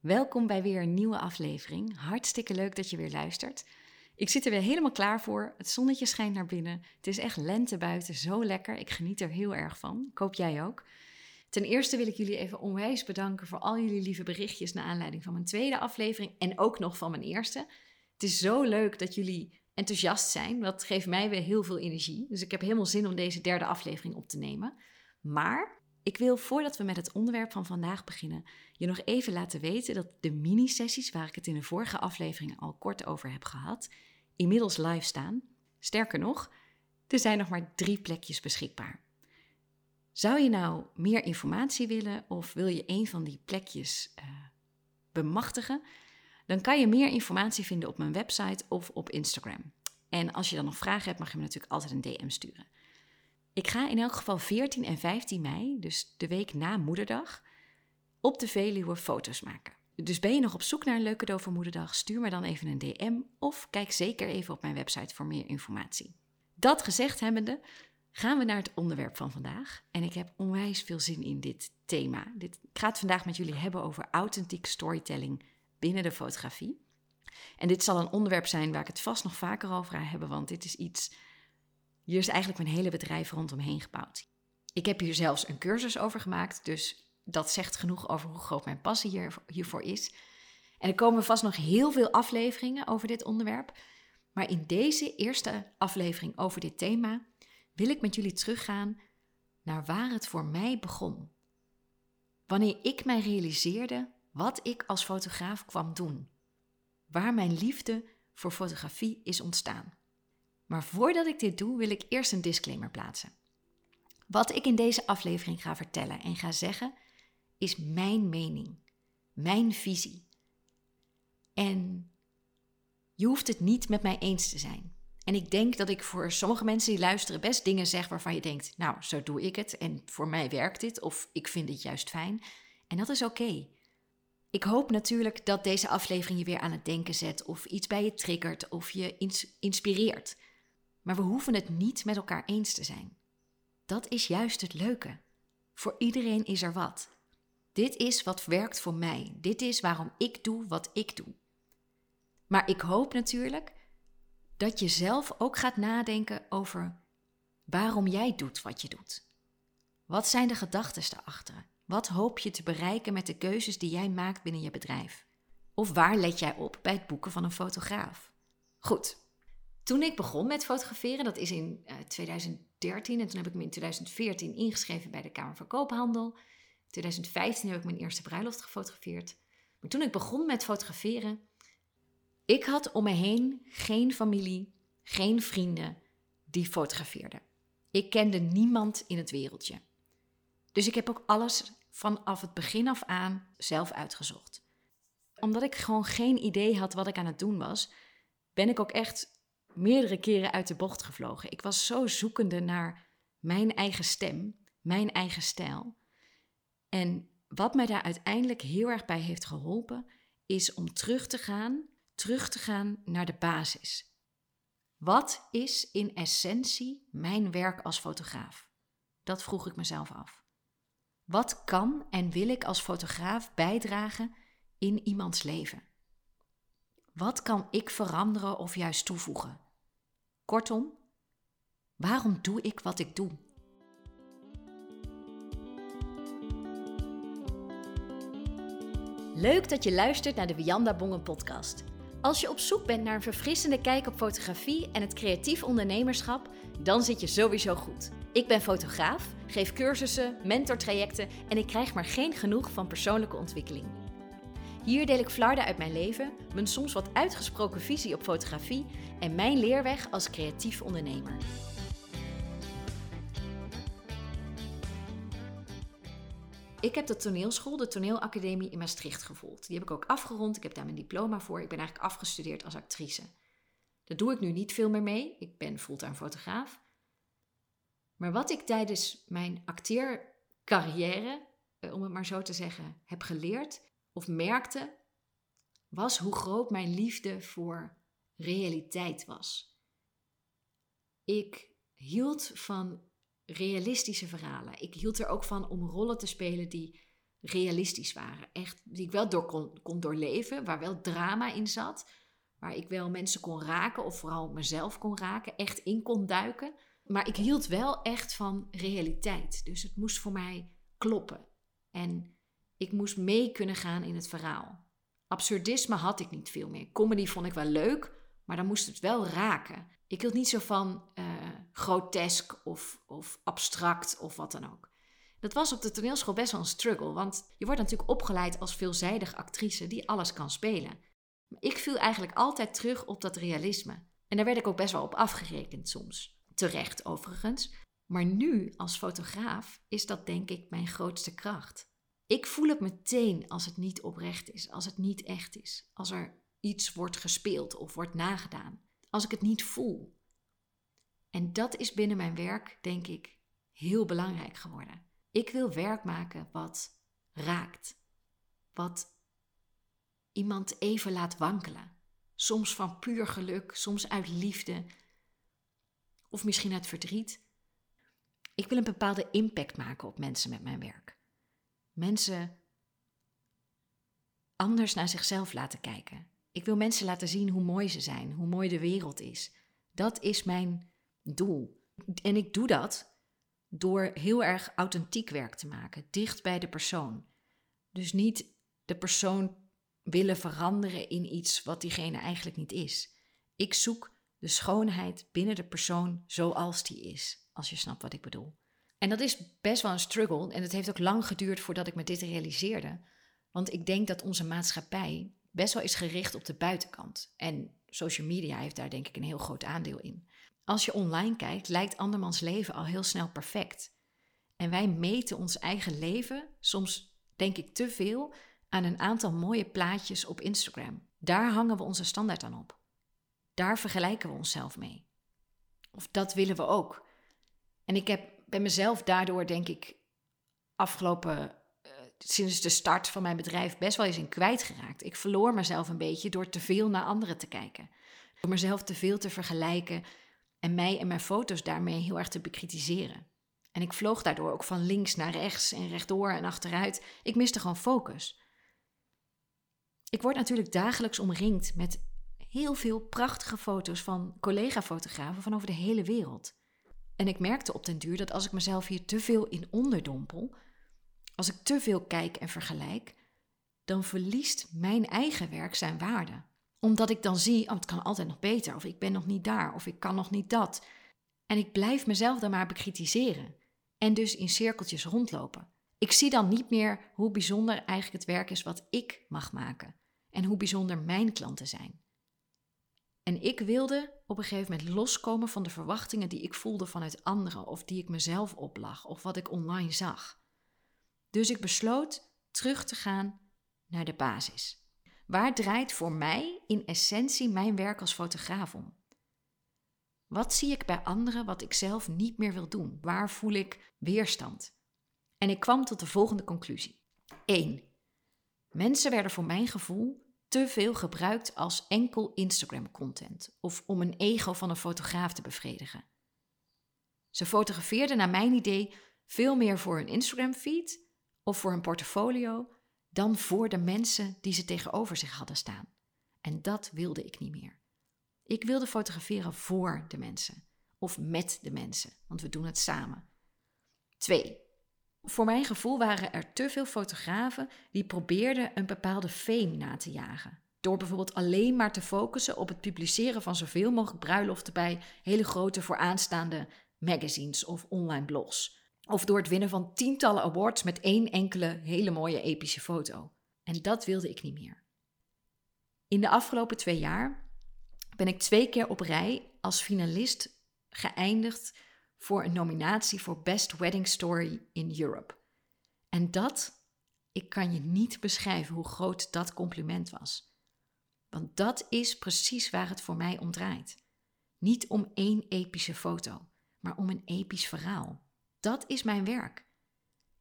Welkom bij weer een nieuwe aflevering. Hartstikke leuk dat je weer luistert. Ik zit er weer helemaal klaar voor. Het zonnetje schijnt naar binnen. Het is echt lente buiten, zo lekker. Ik geniet er heel erg van. Ik hoop jij ook. Ten eerste wil ik jullie even onwijs bedanken voor al jullie lieve berichtjes naar aanleiding van mijn tweede aflevering en ook nog van mijn eerste. Het is zo leuk dat jullie enthousiast zijn. Dat geeft mij weer heel veel energie. Dus ik heb helemaal zin om deze derde aflevering op te nemen. Maar ik wil voordat we met het onderwerp van vandaag beginnen, je nog even laten weten dat de mini-sessies waar ik het in de vorige afleveringen al kort over heb gehad, inmiddels live staan. Sterker nog, er zijn nog maar drie plekjes beschikbaar. Zou je nou meer informatie willen of wil je een van die plekjes uh, bemachtigen? Dan kan je meer informatie vinden op mijn website of op Instagram. En als je dan nog vragen hebt, mag je me natuurlijk altijd een DM sturen. Ik ga in elk geval 14 en 15 mei, dus de week na Moederdag, op de Veluwe foto's maken. Dus ben je nog op zoek naar een leuke cadeau voor Moederdag? Stuur me dan even een DM of kijk zeker even op mijn website voor meer informatie. Dat gezegd hebbende, gaan we naar het onderwerp van vandaag. En ik heb onwijs veel zin in dit thema. Dit, ik ga het vandaag met jullie hebben over authentiek storytelling binnen de fotografie. En dit zal een onderwerp zijn waar ik het vast nog vaker over ga hebben, want dit is iets hier is eigenlijk mijn hele bedrijf rondomheen gebouwd. Ik heb hier zelfs een cursus over gemaakt, dus dat zegt genoeg over hoe groot mijn passie hier, hiervoor is. En er komen vast nog heel veel afleveringen over dit onderwerp. Maar in deze eerste aflevering over dit thema wil ik met jullie teruggaan naar waar het voor mij begon. Wanneer ik mij realiseerde wat ik als fotograaf kwam doen. Waar mijn liefde voor fotografie is ontstaan. Maar voordat ik dit doe, wil ik eerst een disclaimer plaatsen. Wat ik in deze aflevering ga vertellen en ga zeggen, is mijn mening, mijn visie. En je hoeft het niet met mij eens te zijn. En ik denk dat ik voor sommige mensen die luisteren best dingen zeg waarvan je denkt, nou, zo doe ik het en voor mij werkt dit of ik vind het juist fijn. En dat is oké. Ik hoop natuurlijk dat deze aflevering je weer aan het denken zet of iets bij je triggert of je inspireert. Maar we hoeven het niet met elkaar eens te zijn. Dat is juist het leuke. Voor iedereen is er wat. Dit is wat werkt voor mij. Dit is waarom ik doe wat ik doe. Maar ik hoop natuurlijk dat je zelf ook gaat nadenken over waarom jij doet wat je doet. Wat zijn de gedachten daarachter? Wat hoop je te bereiken met de keuzes die jij maakt binnen je bedrijf? Of waar let jij op bij het boeken van een fotograaf? Goed, toen ik begon met fotograferen, dat is in 2013 eh, en toen heb ik me in 2014 ingeschreven bij de Kamer van Koophandel. In 2015 heb ik mijn eerste bruiloft gefotografeerd. Maar toen ik begon met fotograferen, ik had om me heen geen familie, geen vrienden die fotografeerden. Ik kende niemand in het wereldje. Dus ik heb ook alles vanaf het begin af aan zelf uitgezocht. Omdat ik gewoon geen idee had wat ik aan het doen was, ben ik ook echt meerdere keren uit de bocht gevlogen. Ik was zo zoekende naar mijn eigen stem, mijn eigen stijl. En wat mij daar uiteindelijk heel erg bij heeft geholpen, is om terug te gaan, terug te gaan naar de basis. Wat is in essentie mijn werk als fotograaf? Dat vroeg ik mezelf af. Wat kan en wil ik als fotograaf bijdragen in iemands leven? Wat kan ik veranderen of juist toevoegen? Kortom, waarom doe ik wat ik doe? Leuk dat je luistert naar de Wianda Bongen podcast. Als je op zoek bent naar een verfrissende kijk op fotografie en het creatief ondernemerschap, dan zit je sowieso goed. Ik ben fotograaf, geef cursussen, mentortrajecten en ik krijg maar geen genoeg van persoonlijke ontwikkeling. Hier deel ik flarden uit mijn leven, mijn soms wat uitgesproken visie op fotografie en mijn leerweg als creatief ondernemer. Ik heb de toneelschool, de toneelacademie in Maastricht gevolgd. Die heb ik ook afgerond. Ik heb daar mijn diploma voor. Ik ben eigenlijk afgestudeerd als actrice. Daar doe ik nu niet veel meer mee. Ik ben fulltime fotograaf. Maar wat ik tijdens mijn acteercarrière, eh, om het maar zo te zeggen, heb geleerd, of merkte, was hoe groot mijn liefde voor realiteit was. Ik hield van realistische verhalen. Ik hield er ook van om rollen te spelen die realistisch waren. Echt, die ik wel door kon, kon doorleven, waar wel drama in zat. Waar ik wel mensen kon raken, of vooral mezelf kon raken, echt in kon duiken. Maar ik hield wel echt van realiteit. Dus het moest voor mij kloppen. En ik moest mee kunnen gaan in het verhaal. Absurdisme had ik niet veel meer. Comedy vond ik wel leuk, maar dan moest het wel raken. Ik hield niet zo van uh, grotesk of, of abstract of wat dan ook. Dat was op de toneelschool best wel een struggle, want je wordt natuurlijk opgeleid als veelzijdig actrice die alles kan spelen. Maar ik viel eigenlijk altijd terug op dat realisme. En daar werd ik ook best wel op afgerekend soms. Terecht overigens. Maar nu als fotograaf is dat denk ik mijn grootste kracht. Ik voel het meteen als het niet oprecht is, als het niet echt is, als er iets wordt gespeeld of wordt nagedaan, als ik het niet voel. En dat is binnen mijn werk, denk ik, heel belangrijk geworden. Ik wil werk maken wat raakt, wat iemand even laat wankelen. Soms van puur geluk, soms uit liefde of misschien uit verdriet. Ik wil een bepaalde impact maken op mensen met mijn werk. Mensen anders naar zichzelf laten kijken. Ik wil mensen laten zien hoe mooi ze zijn, hoe mooi de wereld is. Dat is mijn doel. En ik doe dat door heel erg authentiek werk te maken, dicht bij de persoon. Dus niet de persoon willen veranderen in iets wat diegene eigenlijk niet is. Ik zoek de schoonheid binnen de persoon zoals die is, als je snapt wat ik bedoel. En dat is best wel een struggle en het heeft ook lang geduurd voordat ik me dit realiseerde. Want ik denk dat onze maatschappij best wel is gericht op de buitenkant. En social media heeft daar denk ik een heel groot aandeel in. Als je online kijkt, lijkt andermans leven al heel snel perfect. En wij meten ons eigen leven, soms denk ik te veel, aan een aantal mooie plaatjes op Instagram. Daar hangen we onze standaard aan op. Daar vergelijken we onszelf mee. Of dat willen we ook. En ik heb, ben mezelf daardoor, denk ik, afgelopen uh, sinds de start van mijn bedrijf best wel eens in kwijtgeraakt. Ik verloor mezelf een beetje door te veel naar anderen te kijken. Door mezelf te veel te vergelijken en mij en mijn foto's daarmee heel erg te bekritiseren. En ik vloog daardoor ook van links naar rechts en rechtdoor en achteruit. Ik miste gewoon focus. Ik word natuurlijk dagelijks omringd met heel veel prachtige foto's van collega-fotografen van over de hele wereld. En ik merkte op den duur dat als ik mezelf hier te veel in onderdompel, als ik te veel kijk en vergelijk, dan verliest mijn eigen werk zijn waarde. Omdat ik dan zie, oh, het kan altijd nog beter, of ik ben nog niet daar, of ik kan nog niet dat. En ik blijf mezelf dan maar bekritiseren. En dus in cirkeltjes rondlopen. Ik zie dan niet meer hoe bijzonder eigenlijk het werk is wat ik mag maken. En hoe bijzonder mijn klanten zijn. En ik wilde op een gegeven moment loskomen van de verwachtingen die ik voelde vanuit anderen of die ik mezelf oplag of wat ik online zag. Dus ik besloot terug te gaan naar de basis. Waar draait voor mij in essentie mijn werk als fotograaf om? Wat zie ik bij anderen wat ik zelf niet meer wil doen? Waar voel ik weerstand? En ik kwam tot de volgende conclusie. 1. Mensen werden voor mijn gevoel te veel gebruikt als enkel Instagram-content of om een ego van een fotograaf te bevredigen. Ze fotografeerden naar mijn idee veel meer voor hun Instagram-feed of voor hun portfolio dan voor de mensen die ze tegenover zich hadden staan. En dat wilde ik niet meer. Ik wilde fotograferen voor de mensen of met de mensen, want we doen het samen. 2. Voor mijn gevoel waren er te veel fotografen die probeerden een bepaalde fame na te jagen. Door bijvoorbeeld alleen maar te focussen op het publiceren van zoveel mogelijk bruiloften bij hele grote vooraanstaande magazines of online blogs. Of door het winnen van tientallen awards met één enkele hele mooie epische foto. En dat wilde ik niet meer. In de afgelopen twee jaar ben ik twee keer op rij als finalist geëindigd voor een nominatie voor Best Wedding Story in Europe. En dat, ik kan je niet beschrijven hoe groot dat compliment was. Want dat is precies waar het voor mij om draait. Niet om één epische foto, maar om een episch verhaal. Dat is mijn werk.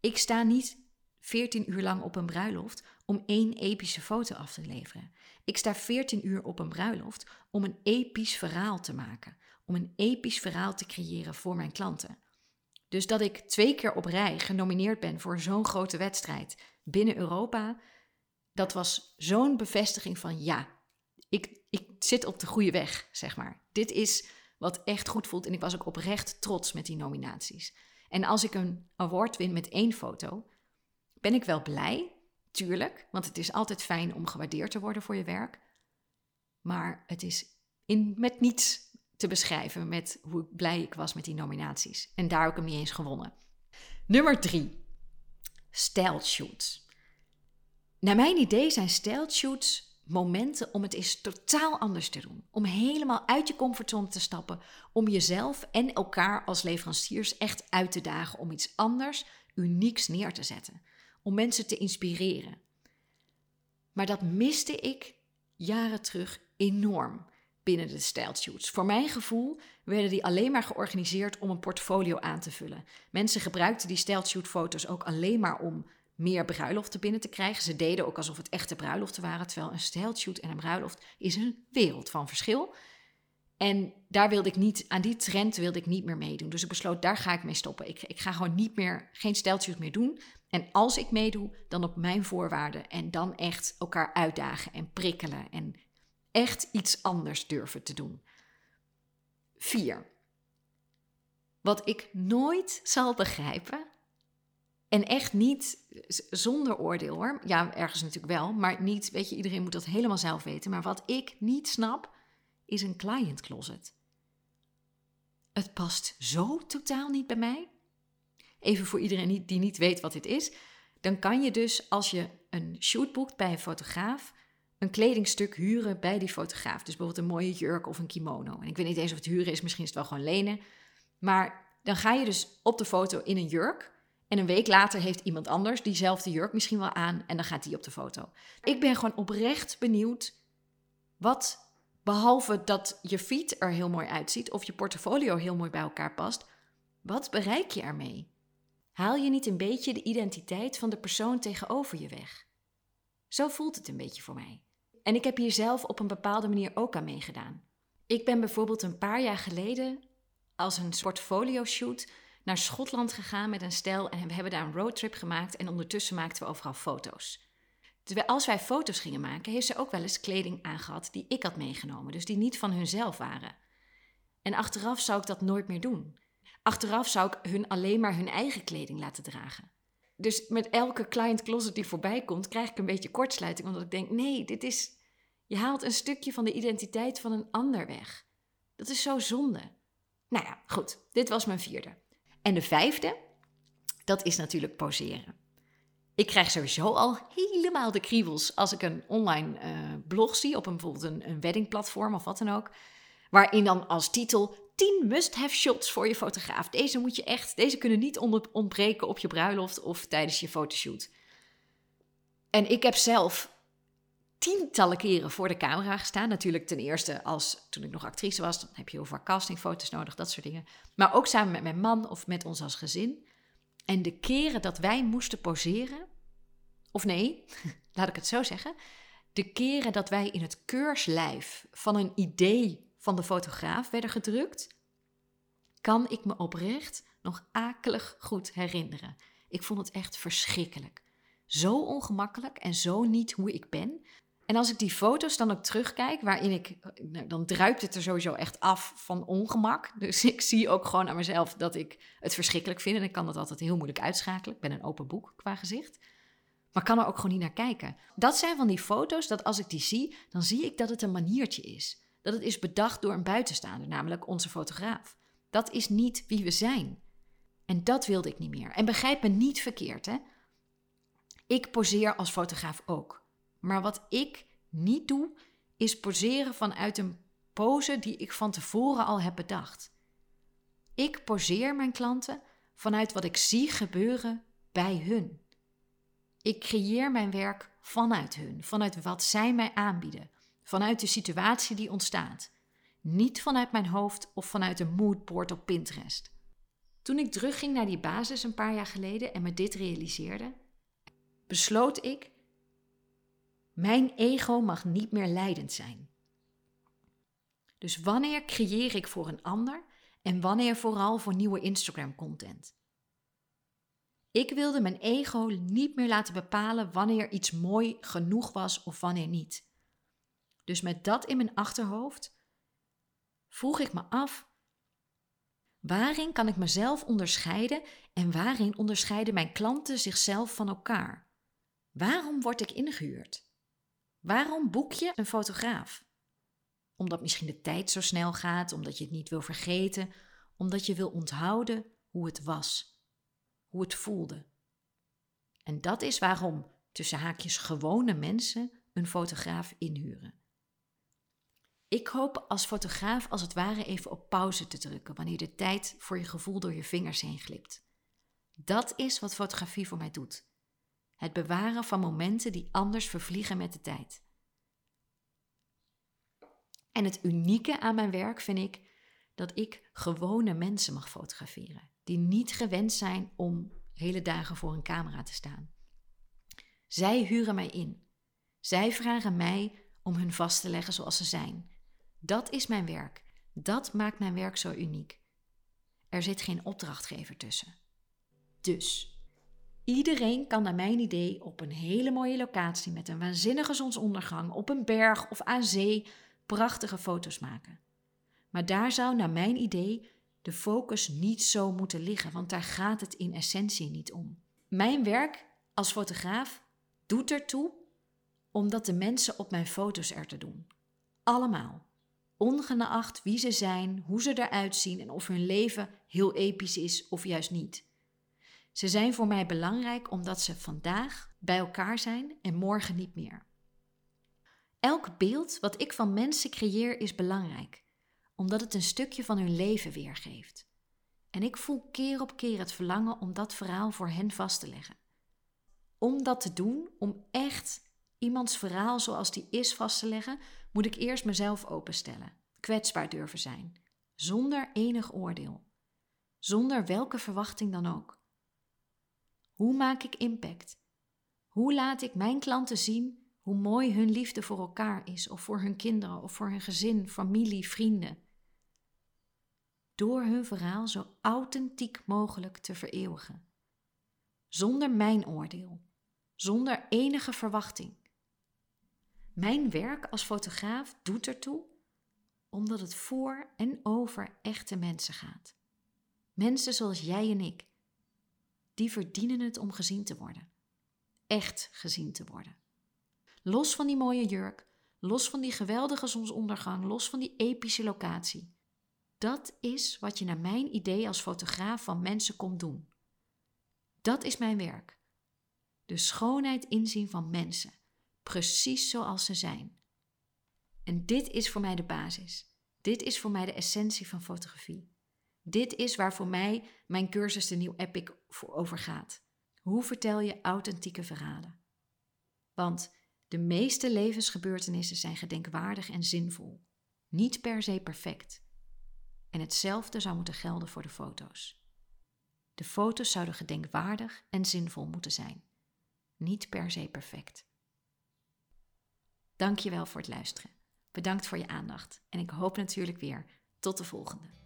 Ik sta niet 14 uur lang op een bruiloft om één epische foto af te leveren. Ik sta 14 uur op een bruiloft om een episch verhaal te maken, om een episch verhaal te creëren voor mijn klanten. Dus dat ik twee keer op rij genomineerd ben voor zo'n grote wedstrijd binnen Europa, dat was zo'n bevestiging van ja, ik, ik zit op de goede weg, zeg maar. Dit is wat echt goed voelt en ik was ook oprecht trots met die nominaties. En als ik een award win met één foto, ben ik wel blij, tuurlijk, want het is altijd fijn om gewaardeerd te worden voor je werk. Maar het is in, met niets te beschrijven met hoe blij ik was met die nominaties. En daar ook hem niet eens gewonnen. Nummer drie. Stijlshoots. Naar mijn idee zijn stijlshoots momenten om het eens totaal anders te doen. Om helemaal uit je comfortzone te stappen. Om jezelf en elkaar als leveranciers echt uit te dagen om iets anders, unieks neer te zetten. Om mensen te inspireren. Maar dat miste ik jaren terug enorm binnen de stijlshoots. Voor mijn gevoel werden die alleen maar georganiseerd om een portfolio aan te vullen. Mensen gebruikten die stijlshoot-foto's ook alleen maar om meer bruiloften binnen te krijgen. Ze deden ook alsof het echte bruiloften waren, terwijl een stijlshoot en een bruiloft is een wereld van verschil. En daar wilde ik niet, aan die trend wilde ik niet meer meedoen. Dus ik besloot, daar ga ik mee stoppen. Ik, ik ga gewoon niet meer, geen stijlshoot meer doen. En als ik meedoe, dan op mijn voorwaarden. En dan echt elkaar uitdagen en prikkelen. En echt iets anders durven te doen. 4. Wat ik nooit zal begrijpen, en echt niet zonder oordeel hoor, ja, ergens natuurlijk wel, maar niet, weet je, iedereen moet dat helemaal zelf weten. Maar wat ik niet snap, is een client closet. Het past zo totaal niet bij mij. Even voor iedereen die niet weet wat dit is. Dan kan je dus, als je een shoot boekt bij een fotograaf, een kledingstuk huren bij die fotograaf. Dus bijvoorbeeld een mooie jurk of een kimono. En ik weet niet eens of het huren is, misschien is het wel gewoon lenen. Maar dan ga je dus op de foto in een jurk. En een week later heeft iemand anders diezelfde jurk misschien wel aan. En dan gaat die op de foto. Ik ben gewoon oprecht benieuwd wat, behalve dat je feed er heel mooi uitziet. of je portfolio heel mooi bij elkaar past. wat bereik je ermee? Haal je niet een beetje de identiteit van de persoon tegenover je weg? Zo voelt het een beetje voor mij. En ik heb hier zelf op een bepaalde manier ook aan meegedaan. Ik ben bijvoorbeeld een paar jaar geleden als een portfolio shoot naar Schotland gegaan met een stel en we hebben daar een roadtrip gemaakt en ondertussen maakten we overal foto's. Terwijl als wij foto's gingen maken, heeft ze ook wel eens kleding aangehad die ik had meegenomen, dus die niet van hunzelf waren. En achteraf zou ik dat nooit meer doen. Achteraf zou ik hun alleen maar hun eigen kleding laten dragen. Dus met elke client closet die voorbij komt, krijg ik een beetje kortsluiting, omdat ik denk: nee, dit is je haalt een stukje van de identiteit van een ander weg. Dat is zo zonde. Nou ja, goed. Dit was mijn vierde. En de vijfde, dat is natuurlijk poseren. Ik krijg sowieso al helemaal de kriebels als ik een online uh, blog zie op een, bijvoorbeeld een weddingplatform of wat dan ook. Waarin dan als titel 10 must-have shots voor je fotograaf. Deze moet je echt, deze kunnen niet ontbreken op je bruiloft of tijdens je fotoshoot. En ik heb zelf tientallen keren voor de camera gestaan. Natuurlijk ten eerste als toen ik nog actrice was, dan heb je heel vaak castingfoto's nodig, dat soort dingen. Maar ook samen met mijn man of met ons als gezin. En de keren dat wij moesten poseren, of nee, laat ik het zo zeggen. De keren dat wij in het keurslijf van een idee van de fotograaf werden gedrukt, kan ik me oprecht nog akelig goed herinneren. Ik vond het echt verschrikkelijk. Zo ongemakkelijk en zo niet hoe ik ben. En als ik die foto's dan ook terugkijk, waarin ik, nou, dan druipt het er sowieso echt af van ongemak. Dus ik zie ook gewoon aan mezelf dat ik het verschrikkelijk vind. En ik kan dat altijd heel moeilijk uitschakelen. Ik ben een open boek qua gezicht. Maar kan er ook gewoon niet naar kijken. Dat zijn van die foto's dat als ik die zie, dan zie ik dat het een maniertje is. Dat het is bedacht door een buitenstaander, namelijk onze fotograaf. Dat is niet wie we zijn. En dat wilde ik niet meer. En begrijp me niet verkeerd, hè? Ik poseer als fotograaf ook. Maar wat ik niet doe, is poseren vanuit een pose die ik van tevoren al heb bedacht. Ik poseer mijn klanten vanuit wat ik zie gebeuren bij hun. Ik creëer mijn werk vanuit hun, vanuit wat zij mij aanbieden, vanuit de situatie die ontstaat. Niet vanuit mijn hoofd of vanuit een moodboard op Pinterest. Toen ik terugging naar die basis een paar jaar geleden en me dit realiseerde, besloot ik mijn ego mag niet meer leidend zijn. Dus wanneer creëer ik voor een ander en wanneer vooral voor nieuwe Instagram-content? Ik wilde mijn ego niet meer laten bepalen wanneer iets mooi genoeg was of wanneer niet. Dus met dat in mijn achterhoofd vroeg ik me af: waarin kan ik mezelf onderscheiden en waarin onderscheiden mijn klanten zichzelf van elkaar? Waarom word ik ingehuurd? Waarom boek je een fotograaf? Omdat misschien de tijd zo snel gaat, omdat je het niet wil vergeten, omdat je wil onthouden hoe het was, hoe het voelde. En dat is waarom tussen haakjes gewone mensen een fotograaf inhuren. Ik hoop als fotograaf als het ware even op pauze te drukken wanneer de tijd voor je gevoel door je vingers heen glipt. Dat is wat fotografie voor mij doet. Het bewaren van momenten die anders vervliegen met de tijd. En het unieke aan mijn werk vind ik dat ik gewone mensen mag fotograferen, die niet gewend zijn om hele dagen voor een camera te staan. Zij huren mij in. Zij vragen mij om hun vast te leggen zoals ze zijn. Dat is mijn werk. Dat maakt mijn werk zo uniek. Er zit geen opdrachtgever tussen. Dus, iedereen kan naar mijn idee op een hele mooie locatie met een waanzinnige zonsondergang op een berg of aan zee prachtige foto's maken. Maar daar zou naar mijn idee de focus niet zo moeten liggen, want daar gaat het in essentie niet om. Mijn werk als fotograaf doet ertoe omdat de mensen op mijn foto's er te doen. Allemaal. Ongeacht wie ze zijn, hoe ze eruit zien en of hun leven heel episch is of juist niet. Ze zijn voor mij belangrijk omdat ze vandaag bij elkaar zijn en morgen niet meer. Elk beeld wat ik van mensen creëer is belangrijk, omdat het een stukje van hun leven weergeeft. En ik voel keer op keer het verlangen om dat verhaal voor hen vast te leggen. Om dat te doen, om echt iemands verhaal zoals die is vast te leggen, moet ik eerst mezelf openstellen, kwetsbaar durven zijn, zonder enig oordeel, zonder welke verwachting dan ook. Hoe maak ik impact? Hoe laat ik mijn klanten zien hoe mooi hun liefde voor elkaar is, of voor hun kinderen, of voor hun gezin, familie, vrienden? Door hun verhaal zo authentiek mogelijk te vereeuwigen. Zonder mijn oordeel, zonder enige verwachting. Mijn werk als fotograaf doet ertoe omdat het voor en over echte mensen gaat. Mensen zoals jij en ik. Die verdienen het om gezien te worden. Echt gezien te worden. Los van die mooie jurk, los van die geweldige zonsondergang, los van die epische locatie. Dat is wat je naar mijn idee als fotograaf van mensen komt doen. Dat is mijn werk. De schoonheid inzien van mensen, precies zoals ze zijn. En dit is voor mij de basis. Dit is voor mij de essentie van fotografie. Dit is waar voor mij mijn cursus de Nieuw Epic voor over gaat. Hoe vertel je authentieke verhalen? Want de meeste levensgebeurtenissen zijn gedenkwaardig en zinvol, niet per se perfect. En hetzelfde zou moeten gelden voor de foto's. De foto's zouden gedenkwaardig en zinvol moeten zijn, niet per se perfect. Dankjewel voor het luisteren. Bedankt voor je aandacht en ik hoop natuurlijk weer tot de volgende.